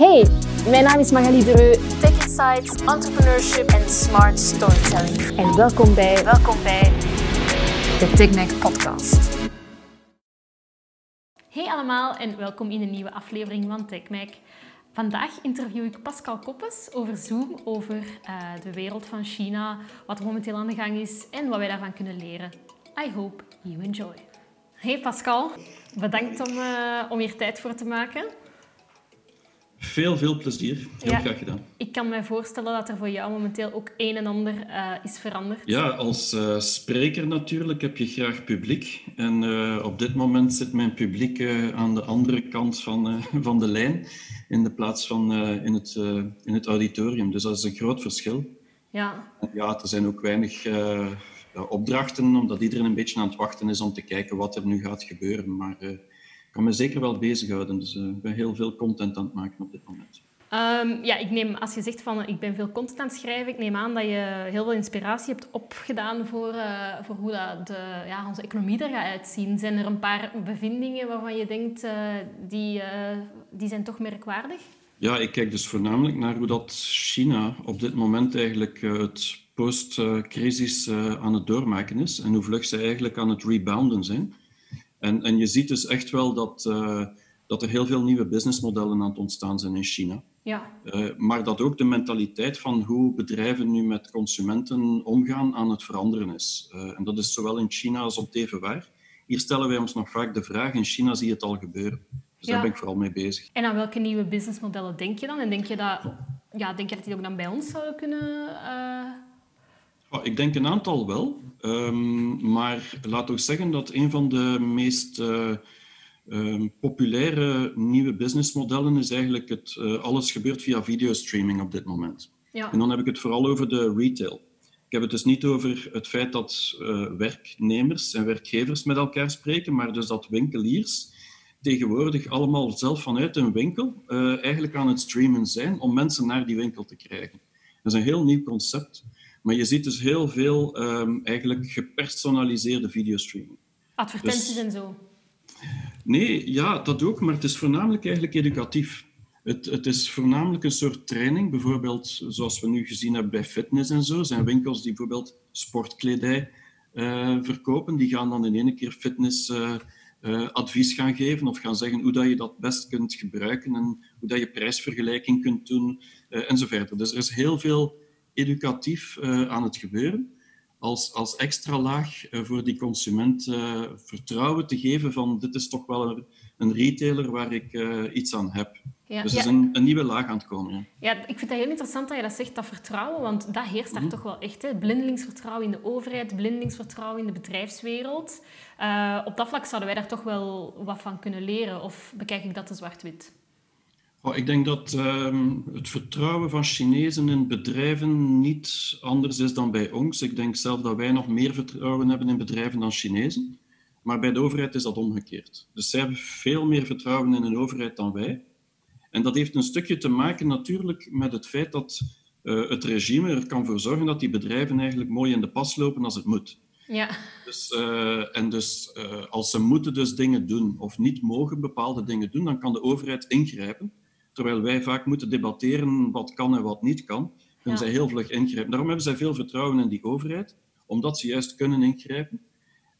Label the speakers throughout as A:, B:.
A: Hey, mijn naam is Magali Dereu, Tech Insights, Entrepreneurship en Smart Storytelling. En welkom bij, welkom bij de TechMac Podcast.
B: Hey allemaal en welkom in een nieuwe aflevering van TechMac. Vandaag interview ik Pascal Koppes over Zoom, over uh, de wereld van China, wat er momenteel aan de gang is en wat wij daarvan kunnen leren. I hope you enjoy. Hey Pascal, bedankt om, uh, om hier tijd voor te maken.
C: Veel, veel plezier. Heel graag gedaan.
B: Ik kan me voorstellen dat er voor jou momenteel ook een en ander uh, is veranderd.
C: Ja, als uh, spreker natuurlijk heb je graag publiek. En uh, op dit moment zit mijn publiek aan de andere kant van, van de lijn, in de plaats van in, het, in het auditorium. Dus dat is een groot verschil.
B: Ja.
C: Ja, er zijn ook weinig opdrachten, omdat iedereen een beetje aan het wachten is om te kijken wat er nu gaat gebeuren. Maar kan me zeker wel bezighouden. Dus uh, ik ben heel veel content aan het maken op dit moment.
B: Um, ja, ik neem, als je zegt van ik ben veel content aan het schrijven, ik neem aan dat je heel veel inspiratie hebt opgedaan voor, uh, voor hoe dat de, ja, onze economie er gaat uitzien. Zijn er een paar bevindingen waarvan je denkt, uh, die, die zijn toch merkwaardig?
C: Ja, ik kijk dus voornamelijk naar hoe dat China op dit moment eigenlijk het post-crisis aan het doormaken is en hoe vlug ze eigenlijk aan het rebounden zijn. En, en je ziet dus echt wel dat, uh, dat er heel veel nieuwe businessmodellen aan het ontstaan zijn in China.
B: Ja.
C: Uh, maar dat ook de mentaliteit van hoe bedrijven nu met consumenten omgaan aan het veranderen is. Uh, en dat is zowel in China als op even waar. Hier stellen wij ons nog vaak de vraag, in China zie je het al gebeuren. Dus ja. daar ben ik vooral mee bezig.
B: En aan welke nieuwe businessmodellen denk je dan? En denk je dat, ja, denk je dat die ook dan bij ons zouden kunnen...
C: Ik denk een aantal wel. Um, maar laat toch zeggen dat een van de meest uh, um, populaire nieuwe businessmodellen is eigenlijk het uh, alles gebeurt via videostreaming op dit moment.
B: Ja.
C: En dan heb ik het vooral over de retail. Ik heb het dus niet over het feit dat uh, werknemers en werkgevers met elkaar spreken, maar dus dat winkeliers tegenwoordig allemaal zelf vanuit een winkel eigenlijk aan het streamen zijn om mensen naar die winkel te krijgen. Dat is een heel nieuw concept. Maar je ziet dus heel veel um, eigenlijk gepersonaliseerde videostreaming.
B: Advertenties dus, en zo?
C: Nee, ja, dat ook, maar het is voornamelijk eigenlijk educatief. Het, het, is voornamelijk een soort training, bijvoorbeeld zoals we nu gezien hebben bij fitness en zo. Er zijn winkels die bijvoorbeeld sportkledij uh, verkopen, die gaan dan in ene keer fitness uh, uh, advies gaan geven of gaan zeggen hoe dat je dat best kunt gebruiken en hoe dat je prijsvergelijking kunt doen en zo verder. Dus er is heel veel educatief uh, aan het gebeuren. Als, als extra laag uh, voor die consument uh, vertrouwen te geven van dit is toch wel een, een retailer waar ik iets aan heb.
B: Ja,
C: dus er
B: ja.
C: is een, een, nieuwe laag aan het komen. Ja.
B: ja, ik vind dat heel interessant dat je dat zegt, dat vertrouwen, want dat heerst daar mm. toch wel echt. Hè? Blindelingsvertrouwen in de overheid, blindelingsvertrouwen in de bedrijfswereld. op dat vlak zouden wij daar toch wel wat van kunnen leren, of bekijk ik dat te zwart-wit?
C: Oh, ik denk dat um, het vertrouwen van Chinezen in bedrijven niet anders is dan bij ons. Ik denk zelf dat wij nog meer vertrouwen hebben in bedrijven dan Chinezen. Maar bij de overheid is dat omgekeerd. Dus zij hebben veel meer vertrouwen in een overheid dan wij. En dat heeft een stukje te maken natuurlijk met het feit dat uh, het regime er kan voor zorgen dat die bedrijven eigenlijk mooi in de pas lopen als het moet.
B: Ja.
C: Dus, uh, en dus uh, als ze moeten dus dingen doen of niet mogen bepaalde dingen doen, dan kan de overheid ingrijpen. Terwijl wij vaak moeten debatteren wat kan en wat niet kan, kunnen ja. zij heel vlug ingrijpen. Daarom hebben zij veel vertrouwen in die overheid, omdat ze juist kunnen ingrijpen.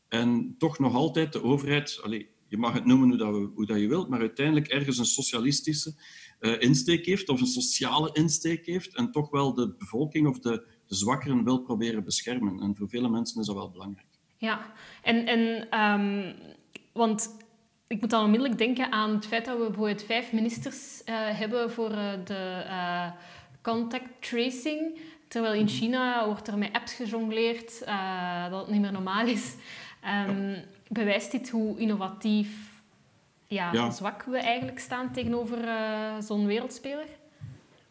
C: En toch nog altijd de overheid, allez, je mag het noemen hoe, dat we, hoe dat je wilt, maar uiteindelijk ergens een socialistische uh, insteek heeft, of een sociale insteek heeft, en toch wel de bevolking of de, de zwakkeren wil proberen beschermen. En voor vele mensen is dat wel belangrijk.
B: Ja, en, en um, want ik moet dan onmiddellijk denken aan het feit dat we bijvoorbeeld vijf ministers uh, hebben voor uh, de uh, contact tracing. Terwijl in China wordt er met apps gejongleerd, dat het niet meer normaal is. Um, ja. Bewijst dit hoe innovatief ja, ja. zwak we eigenlijk staan tegenover zo'n wereldspeler?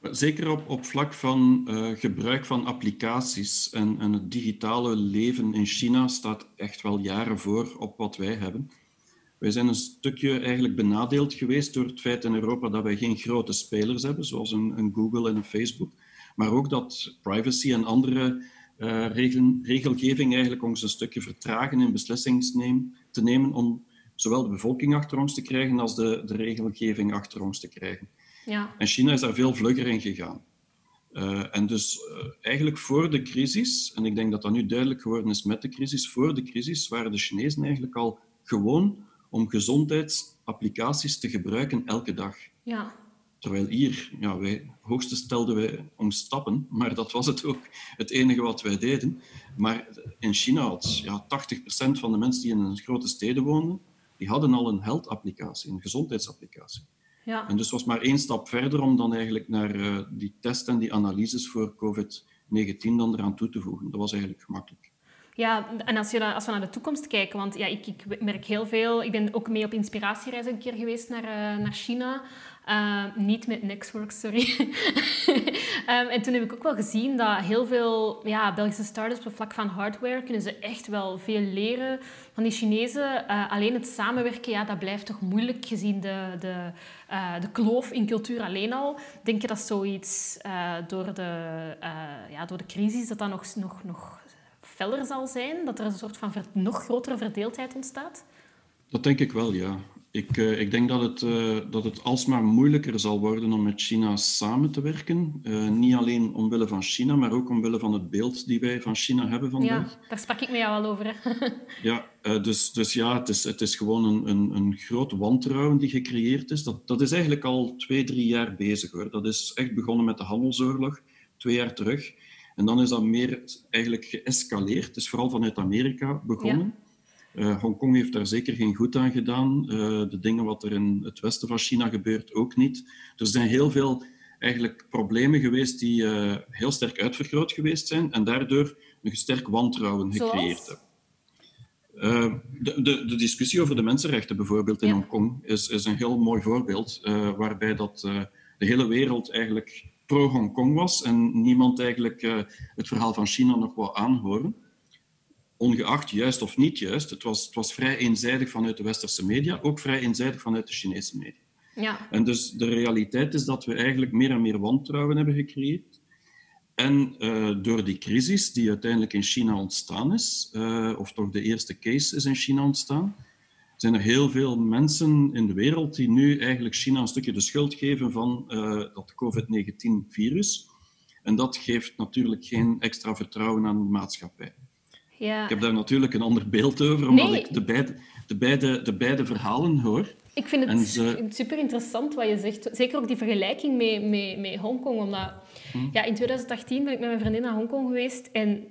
C: Zeker op, op vlak van gebruik van applicaties en, en het digitale leven in China staat echt wel jaren voor op wat wij hebben. Wij zijn een stukje eigenlijk benadeeld geweest door het feit in Europa dat wij geen grote spelers hebben, zoals een, een Google en een Facebook. Maar ook dat privacy en andere uh, regel, regelgeving eigenlijk ons een stukje vertragen in beslissingen te nemen om zowel de bevolking achter ons te krijgen als de, de regelgeving achter ons te krijgen.
B: Ja.
C: En China is daar veel vlugger in gegaan. Uh, en dus uh, eigenlijk voor de crisis, en ik denk dat dat nu duidelijk geworden is met de crisis, voor de crisis waren de Chinezen eigenlijk al gewoon om gezondheidsapplicaties te gebruiken elke dag.
B: Ja.
C: Terwijl hier, ja, wij, hoogste stelden wij om stappen, maar dat was het ook het enige wat wij deden. Maar in China had ja, 80% van de mensen die in een grote steden woonden, die hadden al een health-applicatie, een gezondheidsapplicatie.
B: Ja.
C: En dus was maar één stap verder om dan eigenlijk naar uh, die test en die analyses voor COVID-19 dan eraan toe te voegen. Dat was eigenlijk gemakkelijk.
B: Ja, en als, je, als we naar de toekomst kijken, want ja, ik, ik merk heel veel... Ik ben ook mee op inspiratiereis een keer geweest naar, uh, naar China. Uh, niet met Nextworks, sorry. um, en toen heb ik ook wel gezien dat heel veel ja, Belgische startups op vlak van hardware kunnen ze echt wel veel leren van die Chinezen. Uh, alleen het samenwerken, ja, dat blijft toch moeilijk gezien de, de, de kloof in cultuur alleen al. Denk je dat zoiets door, de, ja, door de crisis dat dat nog, nog, nog feller zal zijn? Dat er een soort van nog grotere verdeeldheid ontstaat?
C: Dat denk ik wel, ja. Ik, uh, ik denk dat het, uh, dat het alsmaar moeilijker zal worden om met China samen te werken. Uh, niet alleen omwille van China, maar ook omwille van het beeld die wij van China hebben vandaag.
B: Ja, daar sprak ik met jou al over.
C: ja, dus, dus ja, het is, het is gewoon een, een, een groot wantrouwen die gecreëerd is. Dat, dat is eigenlijk al twee, drie jaar bezig. Hoor. Dat is echt begonnen met de handelsoorlog, twee jaar terug. En dan is dat meer eigenlijk geëscaleerd. Het is vooral vanuit Amerika begonnen. Ja. Uh, Hongkong heeft daar zeker geen goed aan gedaan. Uh, de dingen wat er in het westen van China gebeurt ook niet. Dus er zijn heel veel eigenlijk problemen geweest die uh, heel sterk uitvergroot geweest zijn en daardoor een sterk wantrouwen gecreëerd hebben. De, de, de, discussie over de mensenrechten bijvoorbeeld in ja. Hongkong is, is een heel mooi voorbeeld waarbij dat, de hele wereld eigenlijk pro-Hongkong was en niemand eigenlijk het verhaal van China nog wou aanhoren ongeacht juist of niet juist, het was, het was vrij eenzijdig vanuit de westerse media, ook vrij eenzijdig vanuit de Chinese media.
B: Ja.
C: En dus de realiteit is dat we eigenlijk meer en meer wantrouwen hebben gecreëerd. En uh, door die crisis die uiteindelijk in China ontstaan is, uh, of toch de eerste case is in China ontstaan, zijn er heel veel mensen in de wereld die nu eigenlijk China een stukje de schuld geven van uh, dat COVID-19-virus. En dat geeft natuurlijk geen extra vertrouwen aan de maatschappij.
B: Ja.
C: Ik heb daar natuurlijk een ander beeld over, omdat nee. ik de beide, de, beide, de beide verhalen hoor.
B: Ik vind het ze... super interessant wat je zegt. Zeker ook die vergelijking met, met, met Hongkong. Omdat hm. ja, in 2018 ben ik met mijn vriendin naar Hongkong geweest. En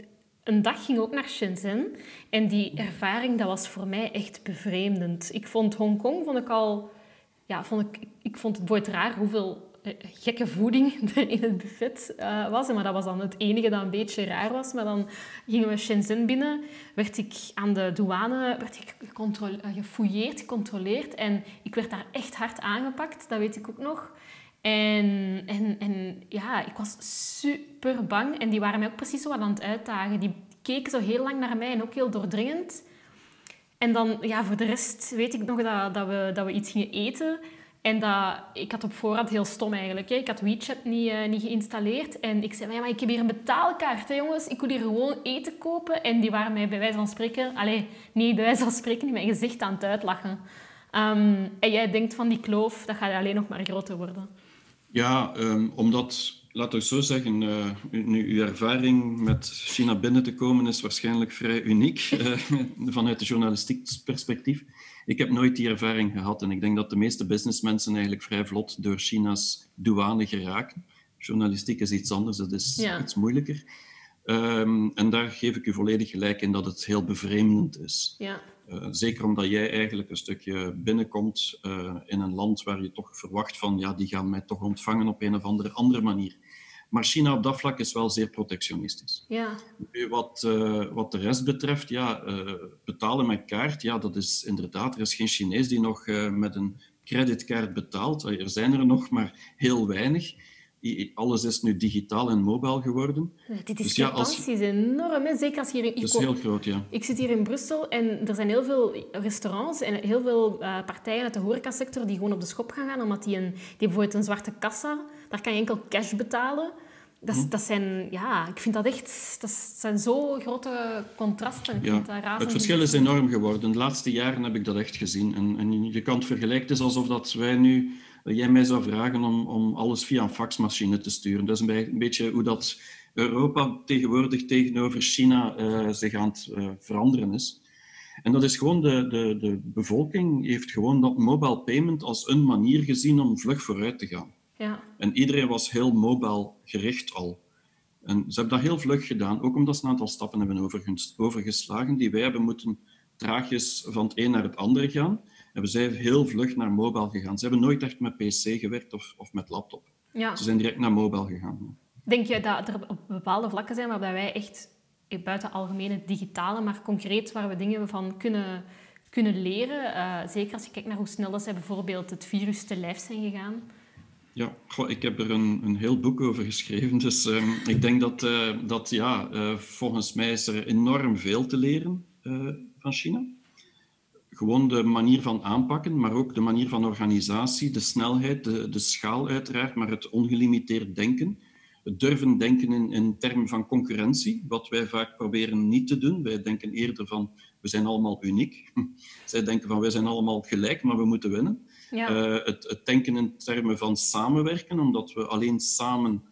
B: een dag ging ook naar Shenzhen. En die ervaring dat was voor mij echt bevreemdend. Ik vond Hongkong vond ik al... Ja, vond ik, ik vond het boeit raar hoeveel gekke voeding er in het buffet uh, was. Maar dat was dan het enige dat een beetje raar was. Maar dan gingen we Shenzhen binnen, werd ik aan de douane werd ik gefouilleerd, gecontroleerd. En ik werd daar echt hard aangepakt, dat weet ik ook nog. En, en, en ja, ik was super bang. En die waren mij ook precies zo aan het uitdagen. Die keken zo heel lang naar mij en ook heel doordringend. En dan, ja, voor de rest weet ik nog dat, dat, we, dat we iets gingen eten. En dat, ik had op voorhand heel stom eigenlijk. Hè. Ik had WeChat niet, uh, niet geïnstalleerd. En ik zei, ja, maar ik heb hier een betaalkaart, hè, jongens. Ik wil hier gewoon eten kopen. En die waren mij bij wijze van spreken... Allee, niet bij wijze van spreken, in mijn gezicht aan het uitlachen. Um, en jij denkt van die kloof, dat gaat alleen nog maar groter worden.
C: Ja, um, omdat... Laat ik zo zeggen, uh, nu, uw ervaring met China binnen te komen is waarschijnlijk vrij uniek uh, vanuit de journalistiek perspectief. Ik heb nooit die ervaring gehad en ik denk dat de meeste businessmensen eigenlijk vrij vlot door China's douane geraken. Journalistiek is iets anders, dat is
B: ja.
C: iets moeilijker. Um, en daar geef ik u volledig gelijk in dat het heel bevreemdend is.
B: Ja.
C: Uh, zeker omdat jij eigenlijk een stukje binnenkomt uh, in een land waar je toch verwacht van, ja, die gaan mij toch ontvangen op een of andere, andere manier. Maar China op dat vlak is wel zeer protectionistisch.
B: Ja.
C: Nu, wat, uh, wat de rest betreft, ja, uh, betalen met kaart, ja, dat is inderdaad, er is geen Chinees die nog uh, met een creditkaart betaalt. Er zijn er nog, maar heel weinig. Alles is nu digitaal en mobiel geworden.
B: Discrepantie dus ja, als... is enorm, hè? zeker als je hier...
C: Dat is heel groot, ja.
B: Ik zit hier in Brussel en er zijn heel veel restaurants en heel veel uh, partijen uit de horecasector die gewoon op de schop gaan gaan, omdat die, een, die bijvoorbeeld een zwarte kassa, daar kan je enkel cash betalen. Dat, hm. dat zijn, ja, ik vind dat echt, dat zijn zo grote contrasten. Ik
C: ja,
B: vind dat
C: het verschil is enorm geworden. De laatste jaren heb ik dat echt gezien. En, en je kan het vergelijken, het is alsof dat wij nu dat jij mij zou vragen om, om alles via een faxmachine te sturen. Dat is een, beetje hoe dat Europa tegenwoordig tegenover China uh, zich aan het uh, veranderen is. En dat is gewoon de, de, de bevolking heeft gewoon dat mobile payment als een manier gezien om vlug vooruit te gaan.
B: Ja.
C: En iedereen was heel mobile gericht al. En ze hebben dat heel vlug gedaan, ook omdat ze een aantal stappen hebben overgeslagen die wij hebben moeten traagjes van het een naar het andere gaan. Hebben zij heel vlug naar mobile gegaan. Ze hebben nooit echt met PC gewerkt of, of met laptop.
B: Ja.
C: Ze zijn direct naar mobile gegaan.
B: Denk je dat er op bepaalde vlakken zijn waar wij echt eh, buiten algemene digitale, maar concreet waar we dingen van kunnen, kunnen leren? Uh, zeker als je kijkt naar hoe snel dat zij bijvoorbeeld het virus te lijf zijn gegaan.
C: Ja, goh, ik heb er een, een heel boek over geschreven. Dus uh, ik denk dat, uh, dat ja, uh, volgens mij is er enorm veel te leren van China. Gewoon de manier van aanpakken, maar ook de manier van organisatie, de snelheid, de, de schaal uiteraard, maar het ongelimiteerd denken. Het durven denken in, in termen van concurrentie, wat wij vaak proberen niet te doen. Wij denken eerder van, we zijn allemaal uniek. Zij denken van, wij zijn allemaal gelijk, maar we moeten winnen.
B: Ja.
C: Uh, het, het, denken in termen van samenwerken, omdat we alleen samen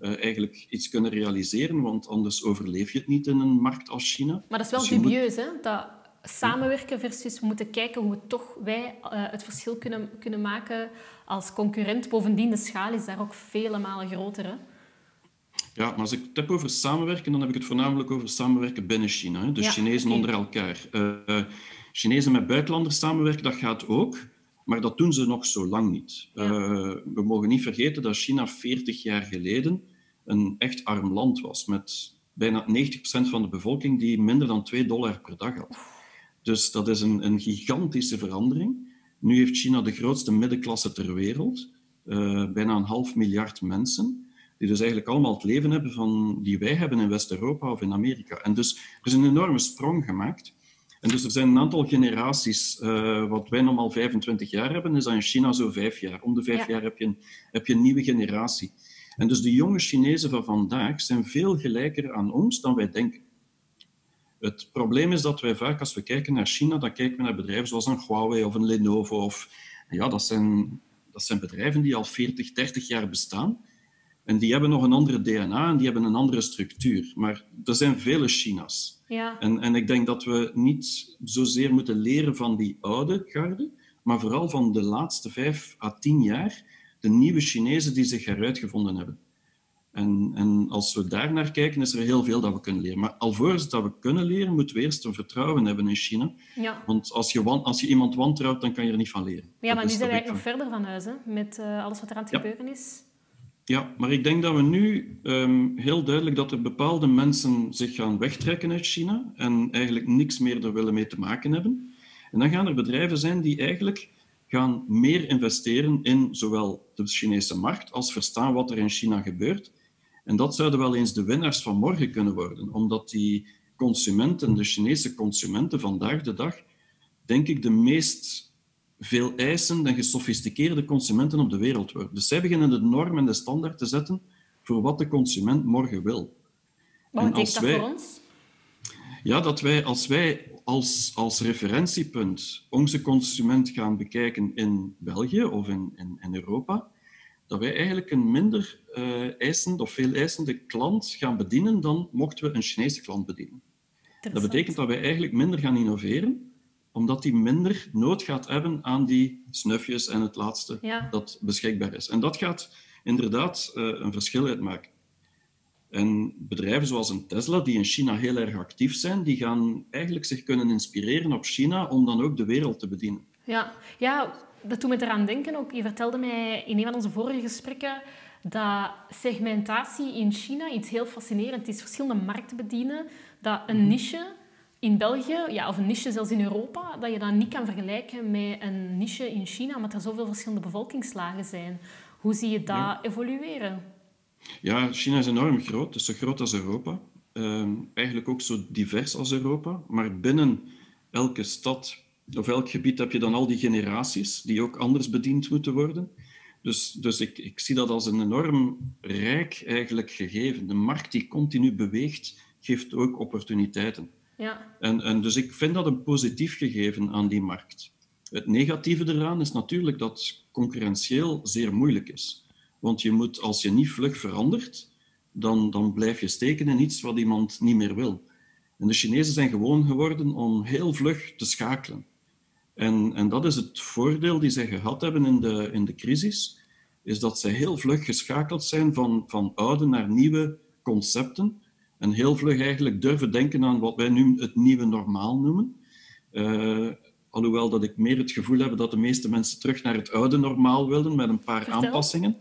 C: uh, eigenlijk iets kunnen realiseren, want anders overleef je het niet in een markt als China.
B: Maar dat is wel
C: Dus
B: dubieus, hè? Dat samenwerken versus we moeten kijken hoe we toch wij uh, het verschil kunnen, kunnen maken als concurrent. Bovendien, de schaal is daar ook vele malen groter, hè?
C: Ja, maar als ik het heb over samenwerken, dan heb ik het voornamelijk over samenwerken binnen China. Hè? Dus
B: Ja,
C: Chinezen onder elkaar. Uh, Chinezen met buitenlanders samenwerken, dat gaat ook. Maar dat doen ze nog zo lang niet.
B: Ja.
C: Uh, we mogen niet vergeten dat China 40 jaar geleden een echt arm land was. Met bijna 90% van de bevolking die minder dan 2 dollar per dag had. Dus dat is een, een gigantische verandering. Nu heeft China de grootste middenklasse ter wereld. Uh, bijna een half miljard mensen. Die dus eigenlijk allemaal het leven hebben van, die wij hebben in West-Europa of in Amerika. En dus er is een enorme sprong gemaakt. En dus er zijn een aantal generaties. Uh, wat wij normaal 25 jaar hebben, is dat in China zo vijf jaar. Om de vijf
B: Ja.
C: jaar heb je, een, heb je een nieuwe generatie. En dus de jonge Chinezen van vandaag zijn veel gelijker aan ons dan wij denken. Het probleem is dat wij vaak, als we kijken naar China, dan kijken we naar bedrijven zoals een Huawei of een Lenovo. Of, ja, dat, zijn, dat zijn bedrijven die al 40, 30 jaar bestaan. En die hebben nog een andere DNA en die hebben een andere structuur. Maar er zijn vele China's.
B: Ja.
C: En, en ik denk dat we niet zozeer moeten leren van die oude garde, maar vooral van de laatste vijf à tien jaar, de nieuwe Chinezen die zich eruit gevonden hebben. En, en als we daar naar kijken, is er heel veel dat we kunnen leren. Maar alvorens dat we kunnen leren, moeten we eerst een vertrouwen hebben in China.
B: Ja.
C: Want als je, als je iemand wantrouwt, dan kan je er niet van leren.
B: ja, maar nu zijn we eigenlijk nog verder van huis, hè? Met eh, alles wat er aan het
C: Ja.
B: gebeuren is.
C: Ja, maar ik denk dat we nu ehm, heel duidelijk dat er bepaalde mensen zich gaan wegtrekken uit China en eigenlijk niks meer er willen mee te maken hebben. En dan gaan er bedrijven zijn die eigenlijk gaan meer investeren in zowel de Chinese markt als verstaan wat er in China gebeurt. En dat zouden wel eens de winnaars van morgen kunnen worden, omdat die consumenten, de Chinese consumenten vandaag de dag, denk ik de meest veel eisende en gesofisticeerde consumenten op de wereld worden. Dus zij beginnen de norm en de standaard te zetten voor wat de consument morgen wil.
B: Wat
C: En
B: betekent dat
C: wij-
B: voor ons?
C: Ja, dat wij als wij als, als referentiepunt onze consument gaan bekijken in België of in, in, in Europa, dat wij eigenlijk een minder eisend of veel eisende klant gaan bedienen dan mochten we een Chinese klant bedienen. Dat betekent dat wij eigenlijk minder gaan innoveren, omdat die minder nood gaat hebben aan die snufjes en het laatste
B: Ja.
C: dat beschikbaar is. En dat gaat inderdaad eh, een verschil uitmaken. En bedrijven zoals een Tesla, die in China heel erg actief zijn, die gaan eigenlijk zich kunnen inspireren op China om dan ook de wereld te bedienen.
B: Ja. ja, dat doet me eraan denken ook. Je vertelde mij in een van onze vorige gesprekken dat segmentatie in China iets heel fascinerend is. Verschillende markten bedienen. Dat een niche in België, ja, of een niche zelfs in Europa, dat je dat niet kan vergelijken met een niche in China, omdat er zoveel verschillende bevolkingslagen zijn. Hoe zie je dat
C: Ja.
B: evolueren?
C: Ja, China is enorm groot, dus zo groot als Europa. Ehm, eigenlijk ook zo divers als Europa. Maar binnen elke stad of elk gebied heb je dan al die generaties die ook anders bediend moeten worden. Dus, dus ik, ik zie dat als een enorm rijk eigenlijk gegeven. De markt die continu beweegt, geeft ook opportuniteiten.
B: Ja,
C: En, en dus ik vind dat een positief gegeven aan die markt. Het negatieve eraan is natuurlijk dat concurrentieel zeer moeilijk is. Want je moet, als je niet vlug verandert, dan, dan blijf je steken in iets wat iemand niet meer wil. En de Chinezen zijn gewoon geworden om heel vlug te schakelen. En, en dat is het voordeel die zij gehad hebben in de, in de crisis, is dat zij heel vlug geschakeld zijn van, van oude naar nieuwe concepten en heel vlug eigenlijk durven denken aan wat wij nu het nieuwe normaal noemen. Uh, alhoewel dat ik meer het gevoel heb dat de meeste mensen terug naar het oude normaal wilden met een paar aanpassingen.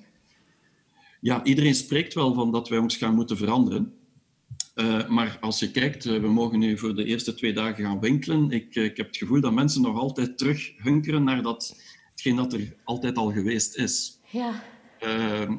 C: Ja, iedereen spreekt wel van dat wij ons gaan moeten veranderen. Uh, maar als je kijkt, uh, we mogen nu voor de eerste twee dagen gaan winkelen. Ik, uh, ik heb het gevoel dat mensen nog altijd terug hunkeren naar dat, hetgeen dat er altijd al geweest is.
B: Ja.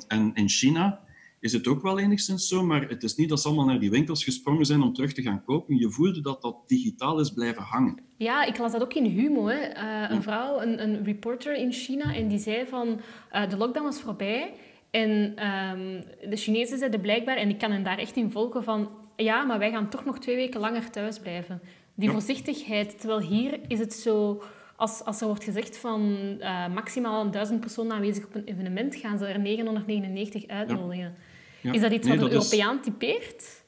C: en in China is het ook wel enigszins zo, maar het is niet dat ze allemaal naar die winkels gesprongen zijn om terug te gaan kopen. Je voelde dat dat digitaal is blijven hangen.
B: Ja, ik las dat ook in Humo. Hè. een vrouw, een, een, reporter in China, en die zei van de lockdown was voorbij. En um, de Chinezen zeiden blijkbaar, en ik kan hen daar echt in volgen, van ja, maar wij gaan toch nog twee weken langer thuis blijven. Die voorzichtigheid. Terwijl hier is het zo... Als, als er wordt gezegd van uh, maximaal duizend personen aanwezig op een evenement, gaan ze er 999 uitnodigen. Ja. Is dat iets wat een Europeaan typeert?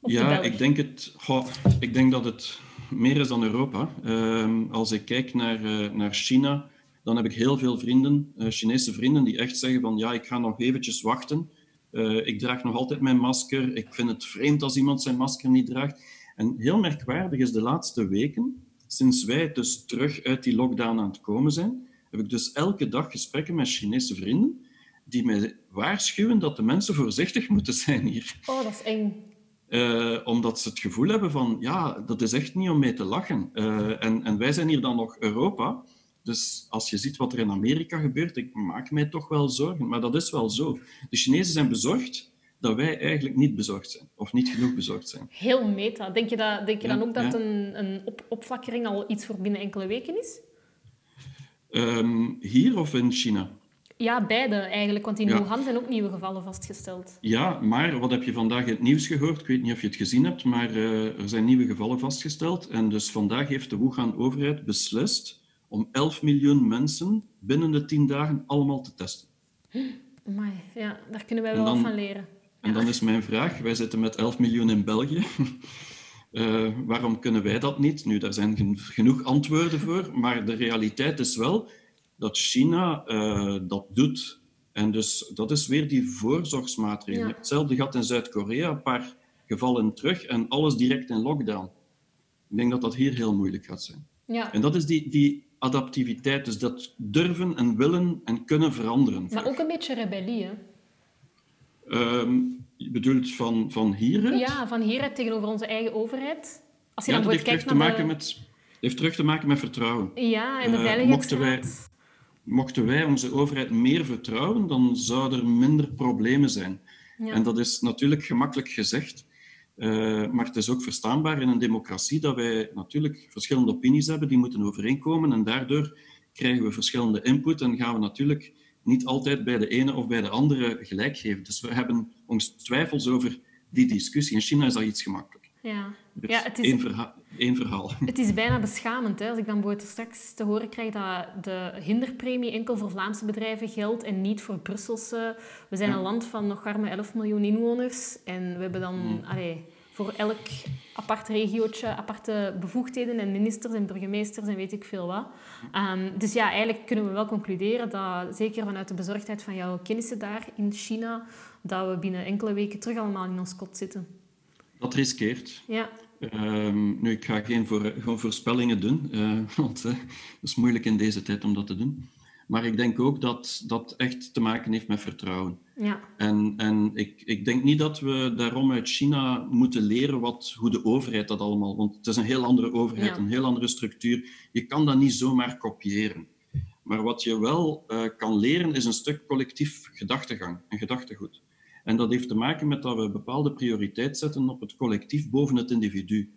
C: Of ja, ik denk, het, goh, ik denk dat het meer is dan Europa. Uh, als ik kijk naar, uh, naar China, dan heb ik heel veel vrienden, uh, Chinese vrienden, die echt zeggen van ja, ik ga nog eventjes wachten. Uh, ik draag nog altijd mijn masker. Ik vind het vreemd als iemand zijn masker niet draagt. En heel merkwaardig is de laatste weken, sinds wij dus terug uit die lockdown aan het komen zijn, heb ik dus elke dag gesprekken met Chinese vrienden die mij waarschuwen dat de mensen voorzichtig moeten zijn hier.
B: Oh, dat is eng.
C: Uh, omdat ze het gevoel hebben van, ja, dat is echt niet om mee te lachen. Uh, en, en wij zijn hier dan nog Europa. Dus als je ziet wat er in Amerika gebeurt, ik maak mij toch wel zorgen. Maar dat is wel zo. De Chinezen zijn bezorgd dat wij eigenlijk niet bezorgd zijn. Of niet genoeg bezorgd zijn.
B: Heel meta. Denk je, dat, denk je dan ook dat een, een op, al iets voor binnen enkele weken is?
C: Um, hier of in China?
B: Ja, beide eigenlijk. Want in Wuhan zijn ook nieuwe gevallen vastgesteld.
C: Ja, maar wat heb je vandaag in het nieuws gehoord? Ik weet niet of je het gezien hebt, maar uh, er zijn nieuwe gevallen vastgesteld. En dus vandaag heeft de Wuhan-overheid beslist om 11 miljoen mensen binnen de 10 dagen allemaal te testen.
B: Maar ja, daar kunnen wij wel van leren.
C: En dan is mijn vraag, wij zitten met 11 miljoen in België. Uh, waarom kunnen wij dat niet? Nu, daar zijn genoeg antwoorden voor, maar de realiteit is wel dat China uh, dat doet. En dus dat is weer die voorzorgsmaatregelen. Ja. Hetzelfde gaat in Zuid-Korea, een paar gevallen terug en alles direct in lockdown. Ik denk dat dat hier heel moeilijk gaat zijn.
B: Ja.
C: En dat is die, die adaptiviteit, dus dat durven en willen en kunnen veranderen.
B: Maar ook een beetje rebellie, hè?
C: Um, je bedoelt van, van hieruit?
B: Ja, van hieruit tegenover onze eigen overheid. Als je
C: ja,
B: dan
C: dat heeft terug, te
B: de...
C: met, heeft terug te maken met vertrouwen.
B: Ja, en de
C: Uh,
B: veiligheidsraad.
C: mochten wij- Mochten wij onze overheid meer vertrouwen, dan zouden er minder problemen zijn.
B: Ja.
C: En dat is natuurlijk gemakkelijk gezegd, eh, maar het is ook verstaanbaar in een democratie dat wij natuurlijk verschillende opinies hebben, die moeten overeenkomen en daardoor krijgen we verschillende input en gaan we natuurlijk niet altijd bij de ene of bij de andere gelijk geven. Dus we hebben ons twijfels over die discussie. In China is dat iets gemakkelijk.
B: Ja.
C: Dus
B: Ja, het is-
C: één, verha- één verhaal.
B: Het is bijna beschamend hè, als ik dan bijvoorbeeld straks te horen krijg dat de hinderpremie enkel voor Vlaamse bedrijven geldt en niet voor Brusselse. We zijn
C: Ja.
B: een land van nog arme 11 miljoen inwoners en we hebben dan allee, voor elk apart regiootje aparte bevoegdheden en ministers en burgemeesters en weet ik veel wat. Ehm, dus ja, eigenlijk kunnen we wel concluderen dat, zeker vanuit de bezorgdheid van jouw kennissen daar in China, dat we binnen enkele weken terug allemaal in ons kot zitten.
C: Dat riskeert.
B: Ja,
C: Ehm, nu, ik ga geen voor, gewoon voorspellingen doen, eh, want het is moeilijk in deze tijd om dat te doen. Maar ik denk ook dat dat echt te maken heeft met vertrouwen.
B: ja,
C: En, en ik, ik denk niet dat we daarom uit China moeten leren wat, hoe de overheid dat allemaal... Want het is een heel andere overheid,
B: Ja.
C: een heel andere structuur. Je kan dat niet zomaar kopiëren. Maar wat je wel eh, kan leren, is een stuk collectief gedachtegang en gedachtegoed. En dat heeft te maken met dat we bepaalde prioriteit zetten op het collectief boven het individu.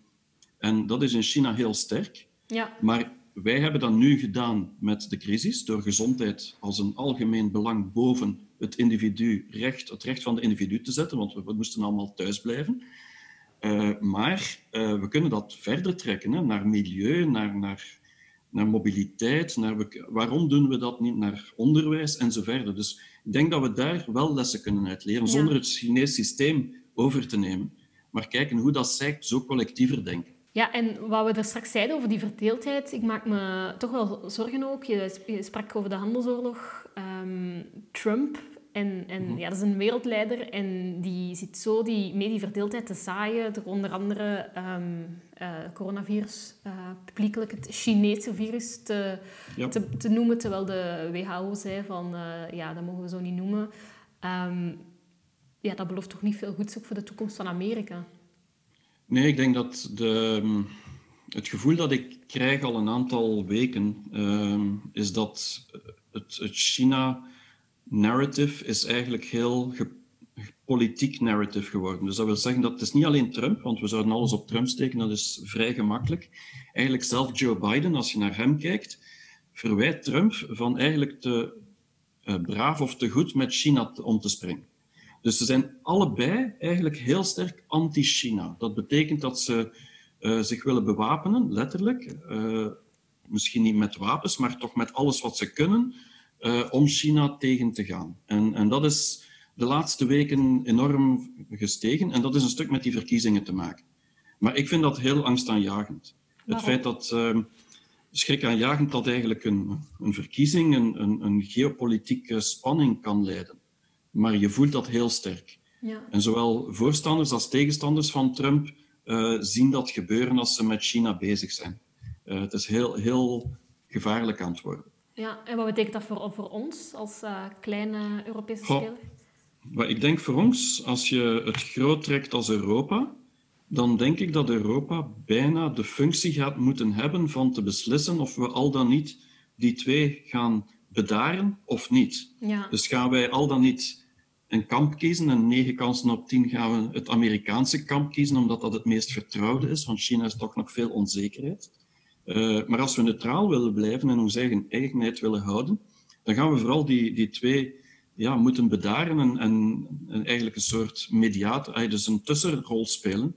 C: En dat is in China heel sterk.
B: ja,
C: Maar wij hebben dat nu gedaan met de crisis, door gezondheid als een algemeen belang boven het individu, recht, het recht van de individu te zetten, want we, we moesten allemaal thuis blijven. Eh, maar eh, we kunnen dat verder trekken hè, naar milieu, naar, naar naar mobiliteit, naar waarom doen we dat niet, naar onderwijs en zo verder. Dus ik denk dat we daar wel lessen kunnen uitleren, zonder het Chinees systeem over te nemen. Maar kijken hoe dat zij zo collectiever denken.
B: Ja, en wat we er straks zeiden over die verdeeldheid, ik maak me toch wel zorgen ook. Je, sprak over de handelsoorlog. Um, Trump, en, en mhm. ja, dat is een wereldleider en die zit zo die, mee die verdeeldheid te zaaien. Door onder andere um, uh, coronavirus, uh, publiekelijk het Chinese virus te, te, te, noemen. Terwijl de WHO zei van, uh, ja, dat mogen we zo niet noemen. Um, ja, dat belooft toch niet veel goeds ook voor de toekomst van Amerika?
C: Nee, ik denk dat de, het gevoel dat ik krijg al een aantal weken, is dat het, het China narrative is eigenlijk heel politiek narrative geworden. Dus dat wil zeggen dat het is niet alleen Trump, want we zouden alles op Trump steken, dat is vrij gemakkelijk. Eigenlijk zelf Joe Biden, als je naar hem kijkt, verwijt Trump van eigenlijk te uh, braaf of te goed met China om te springen. Dus ze zijn allebei eigenlijk heel sterk anti-China. Dat betekent dat ze uh, zich willen bewapenen, letterlijk. Uh, misschien niet met wapens, maar toch met alles wat ze kunnen, uh, om China tegen te gaan. En, en dat is de laatste weken enorm gestegen. En dat is een stuk met die verkiezingen te maken. Maar ik vind dat heel angstaanjagend. Het feit dat uh, schrikaanjagend dat eigenlijk een, een verkiezing een, een, een, geopolitieke spanning kan leiden. Maar je voelt dat heel sterk. Ja. En zowel voorstanders als tegenstanders van Trump uh, zien dat gebeuren als ze met China bezig zijn. Uh, het is heel, heel gevaarlijk aan het worden.
B: Ja, en wat betekent dat voor, voor ons als uh, kleine Europese speler?
C: Maar ik denk voor ons, als je het groot trekt als Europa, dan denk ik dat Europa bijna de functie gaat moeten hebben van te beslissen of we al dan niet die twee gaan bedaren of niet. Ja. Dus gaan wij al dan niet een kamp kiezen en negen kansen op tien gaan we het Amerikaanse kamp kiezen, omdat dat het meest vertrouwde is, want China is toch nog veel onzekerheid. Uh, maar als we neutraal willen blijven en onze eigen eigenheid willen houden, dan gaan we vooral die, die twee ja, moeten bedaren en, en, en eigenlijk een soort mediator, dus een tussenrol spelen.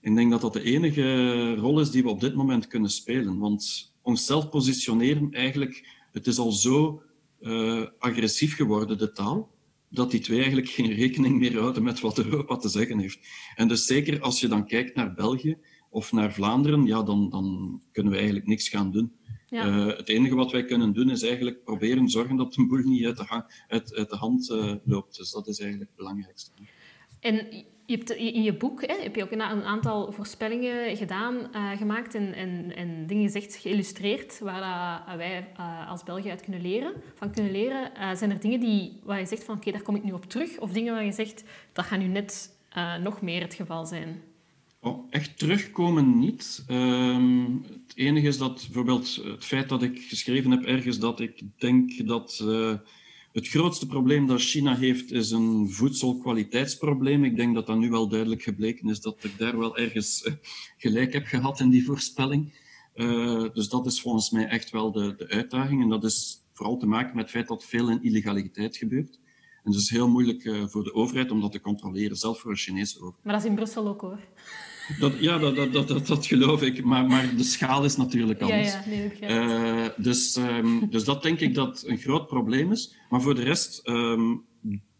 C: Ik denk dat dat de enige rol is die we op dit moment kunnen spelen. Want onszelf positioneren, eigenlijk, het is al zo uh, agressief geworden, de taal, dat die twee eigenlijk geen rekening meer houden met wat Europa te zeggen heeft. En dus zeker als je dan kijkt naar België, of naar Vlaanderen, ja, dan, dan kunnen we eigenlijk niks gaan doen. Uh, het enige wat wij kunnen doen is eigenlijk proberen zorgen dat de boel niet uit de, uit, uit de hand uh, loopt. Dus dat is eigenlijk het belangrijkste.
B: En je hebt in je boek hè, heb je ook een aantal voorspellingen gedaan, uh, gemaakt en, en, en dingen gezegd, geïllustreerd, waar wij als België uit kunnen leren, van kunnen leren. zijn er dingen die, waar je zegt van oké, daar kom ik nu op terug? Of dingen waar je zegt, dat gaat nu net nog meer het geval zijn?
C: Oh, echt terugkomen niet. Um, het enige is dat bijvoorbeeld het feit dat ik geschreven heb ergens dat ik denk dat uh, het grootste probleem dat China heeft is een voedselkwaliteitsprobleem. Ik denk dat dat nu wel duidelijk gebleken is dat ik daar wel ergens uh, gelijk heb gehad in die voorspelling. Uh, dus dat is volgens mij echt wel de, de uitdaging. En dat is vooral te maken met het feit dat veel in illegaliteit gebeurt. En het is heel moeilijk voor de overheid om dat te controleren, zelfs voor een Chinese overheid.
B: Maar dat is in Brussel ook hoor.
C: Dat, ja, dat, dat, dat, dat, geloof ik. Maar, maar de schaal is natuurlijk anders.
B: Ja, ja, nee,
C: uh, dus, um, dus dat denk ik dat een groot probleem is. Maar voor de rest, um,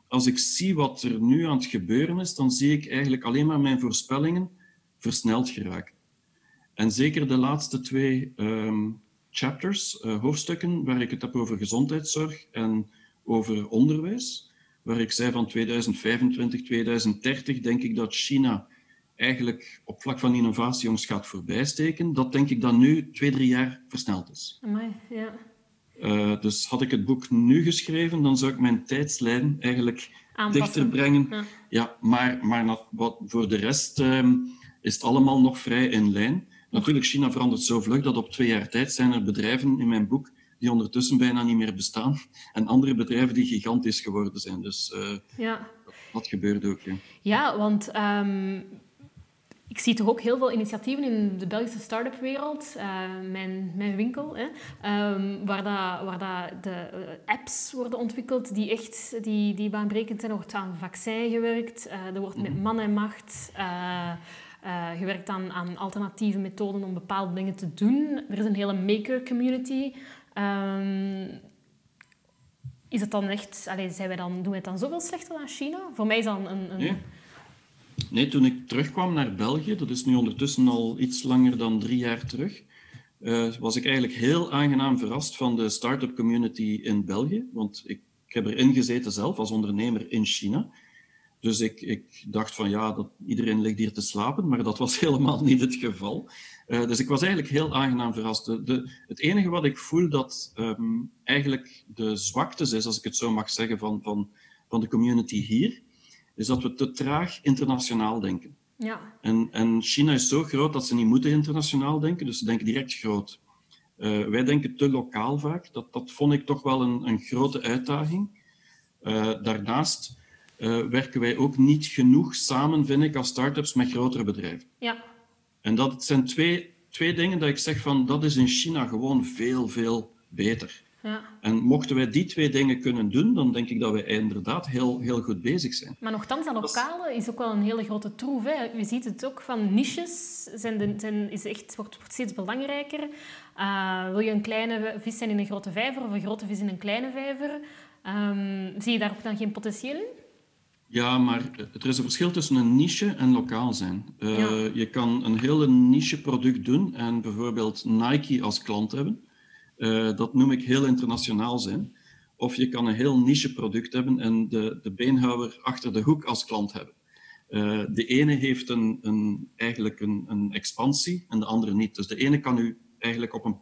C: als ik zie wat er nu aan het gebeuren is, dan zie ik eigenlijk alleen maar mijn voorspellingen versneld geraken. En zeker de laatste twee um, chapters, uh, hoofdstukken, waar ik het heb over gezondheidszorg en over onderwijs, waar ik zei van 2025, 2030, denk ik dat China eigenlijk op vlak van innovatie ons gaat voorbijsteken, dat denk ik dat nu twee, drie jaar versneld is.
B: Amai, ja.
C: Uh, dus had ik het boek nu geschreven, dan zou ik mijn tijdslijn eigenlijk
B: Aanpassen.
C: dichter brengen. Ja, ja maar, maar wat, voor de rest um, is het allemaal nog vrij in lijn. Natuurlijk, China verandert zo vlug dat op twee jaar tijd zijn er bedrijven in mijn boek die ondertussen bijna niet meer bestaan. En andere bedrijven die gigantisch geworden zijn. Dus uh, ja. dat, gebeurt ook. Ja,
B: ja want um, ik zie toch ook heel veel initiatieven in de Belgische start-up wereld, uh, mijn, mijn winkel, hè, um, waar, dat, waar dat de uh, apps worden ontwikkeld die echt die, die baanbrekend zijn. Er wordt aan vaccin gewerkt, uh, er wordt met mhm. man en macht gewerkt aan, aan alternatieve methoden om bepaalde dingen te doen. Er is een hele maker community. Ehm, is het dan echt... Allee, zijn wij dan, doen wij het dan zoveel slechter dan China? Voor mij is dat een... een...
C: nee, toen ik terugkwam naar België, dat is nu ondertussen al iets langer dan drie jaar terug, uh, was ik eigenlijk heel aangenaam verrast van de start-up community in België. Want ik, heb erin gezeten zelf als ondernemer in China. Dus ik, ik dacht van ja, dat, iedereen ligt hier te slapen, maar dat was helemaal niet het geval. Uh, dus ik was eigenlijk heel aangenaam verrast. De, het enige wat ik voel dat um, eigenlijk de zwakte is, als ik het zo mag zeggen, van, van, van de community hier, is dat we te traag internationaal denken. Ja. En, en China is zo groot dat ze niet moeten internationaal denken, dus ze denken direct groot. Uh, wij denken te lokaal vaak. Dat, dat vond ik toch wel een, een grote uitdaging. Uh, daarnaast uh, werken wij ook niet genoeg samen, vind ik, als start-ups met grotere bedrijven. Ja. En dat zijn twee, twee dingen dat ik zeg van, dat is in China gewoon veel, veel beter. Ja. En mochten wij die twee dingen kunnen doen, dan denk ik dat wij inderdaad heel, heel goed bezig zijn.
B: Maar nogthans, dat lokale is ook wel een hele grote troef. Hè. Je ziet het ook van niches, zijn de, zijn, is echt, wordt, wordt steeds belangrijker. Uh, wil je een kleine vis zijn in een grote vijver of een grote vis in een kleine vijver? Um, zie je daar ook dan geen potentieel in?
C: Ja, maar er is een verschil tussen een niche en lokaal zijn. Uh, Je kan een hele niche product doen en bijvoorbeeld Nike als klant hebben. Uh, dat noem ik heel internationaal zijn. Of je kan een heel niche product hebben en de, de beenhouwer achter de hoek als klant hebben. Uh, de ene heeft een, een, eigenlijk een, een expansie en de andere niet. Dus de ene kan u eigenlijk op een,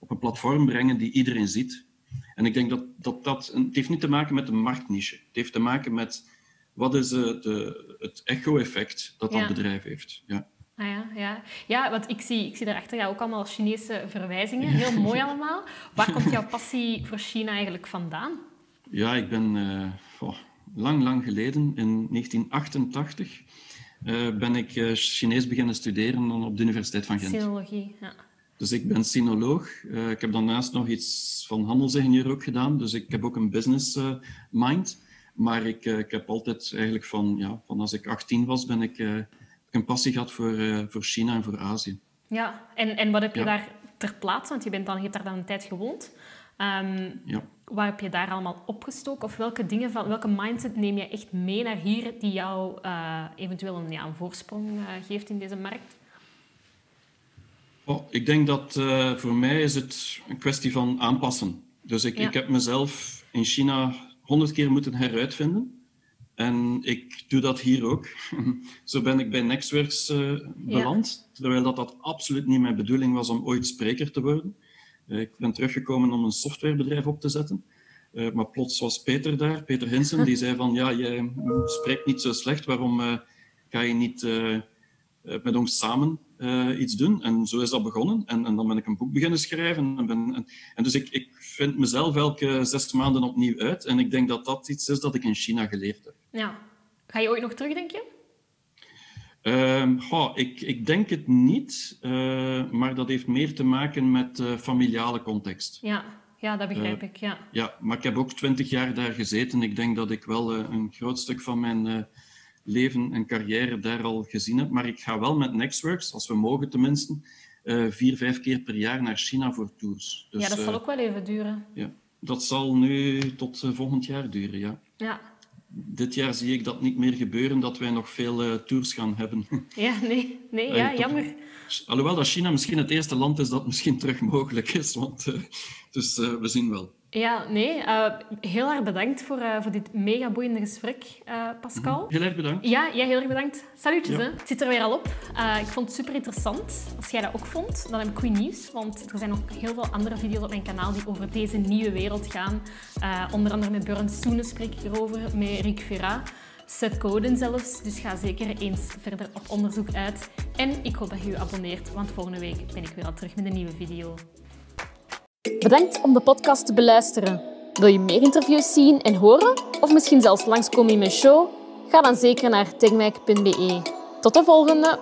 C: op een platform brengen die iedereen ziet. En ik denk dat dat, dat het heeft niet te maken met een marktniche. Het heeft te maken met wat is uh, de, het echo-effect dat dat bedrijf heeft. Ja.
B: Ah ja, ja. ja, want ik zie, ik zie daarachter ja, ook allemaal Chinese verwijzingen. Heel mooi allemaal. Waar komt jouw passie voor China eigenlijk vandaan?
C: Ja, ik ben uh, oh, lang, lang geleden, in 1988, uh, eh, ben ik uh, Chinees beginnen studeren op de Universiteit van Gent.
B: Sinologie, ja.
C: Dus ik ben sinoloog. ik heb daarnaast nog iets van handelsingenieur ook gedaan. Dus ik heb ook een business mind. Maar ik, ik heb altijd eigenlijk van, ja, van als ik 18 was, ben ik een passie gehad voor, uh, voor China en voor Azië.
B: Ja, en, en wat heb je daar ter plaatse? Want je, bent dan, je hebt daar dan een tijd gewoond. Um, ja. Wat heb je daar allemaal opgestoken? Of welke dingen van welke mindset neem je echt mee naar hier die jou uh, eventueel een, ja, een voorsprong uh, geeft in deze markt?
C: Oh, ik denk dat voor mij is het een kwestie van aanpassen. Dus ik, ja. ik heb mezelf in China honderd keer moeten heruitvinden. En ik doe dat hier ook. Zo ben ik bij Nextworks uh, beland, terwijl dat, dat absoluut niet mijn bedoeling was om ooit spreker te worden. Uh, ik ben teruggekomen om een softwarebedrijf op te zetten. Uh, maar plots was Peter daar, Peter Hinsen, die zei van ja, jij spreekt niet zo slecht, waarom ga je niet met ons samen iets doen. En zo is dat begonnen. En, en, dan ben ik een boek beginnen schrijven. En, ben, en, en dus ik, ik, vind mezelf elke zes maanden opnieuw uit. En ik denk dat dat iets is dat ik in China geleerd heb.
B: Ja. Ga je ooit nog terug, denk je?
C: Uh, ik, ik, denk het niet, uh, maar dat heeft meer te maken met uh, familiale context.
B: Ja, ja dat begrijp ik. Ja.
C: ja, maar ik heb ook twintig jaar daar gezeten. Ik denk dat ik wel een groot stuk van mijn leven en carrière daar al gezien heb. Maar ik ga wel met Nextworks, als we mogen tenminste, vier, vijf keer per jaar naar China voor tours.
B: Dus, ja, dat zal ook wel even duren.
C: Ja, dat zal nu tot volgend jaar duren, ja.
B: Ja,
C: dit jaar zie ik dat niet meer gebeuren, dat wij nog veel uh, tours gaan hebben.
B: Ja, nee, nee ja, jammer.
C: Alhoewel dat China misschien het eerste land is dat misschien terug mogelijk is. Want, uh, dus uh, we zien wel.
B: Ja, nee. Uh, heel erg bedankt voor, uh, voor dit mega boeiende gesprek, uh, Pascal.
C: Mhm. Heel erg bedankt.
B: Ja, jij heel erg bedankt. Salutjes, ja. hè. Het zit er weer al op. ik vond het super interessant. Als jij dat ook vond, dan heb ik goed nieuws. Want er zijn nog heel veel andere video's op mijn kanaal die over deze nieuwe wereld gaan. onder andere met Björn Soene spreek ik erover, met Rick Vera. Seth Coden zelfs, dus ga zeker eens verder op onderzoek uit. En ik hoop dat je je abonneert, want volgende week ben ik weer al terug met een nieuwe video. Bedankt om de podcast te beluisteren. Wil je meer interviews zien en horen? Of misschien zelfs langskomen in mijn show? Ga dan zeker naar techmac.be. Tot de volgende!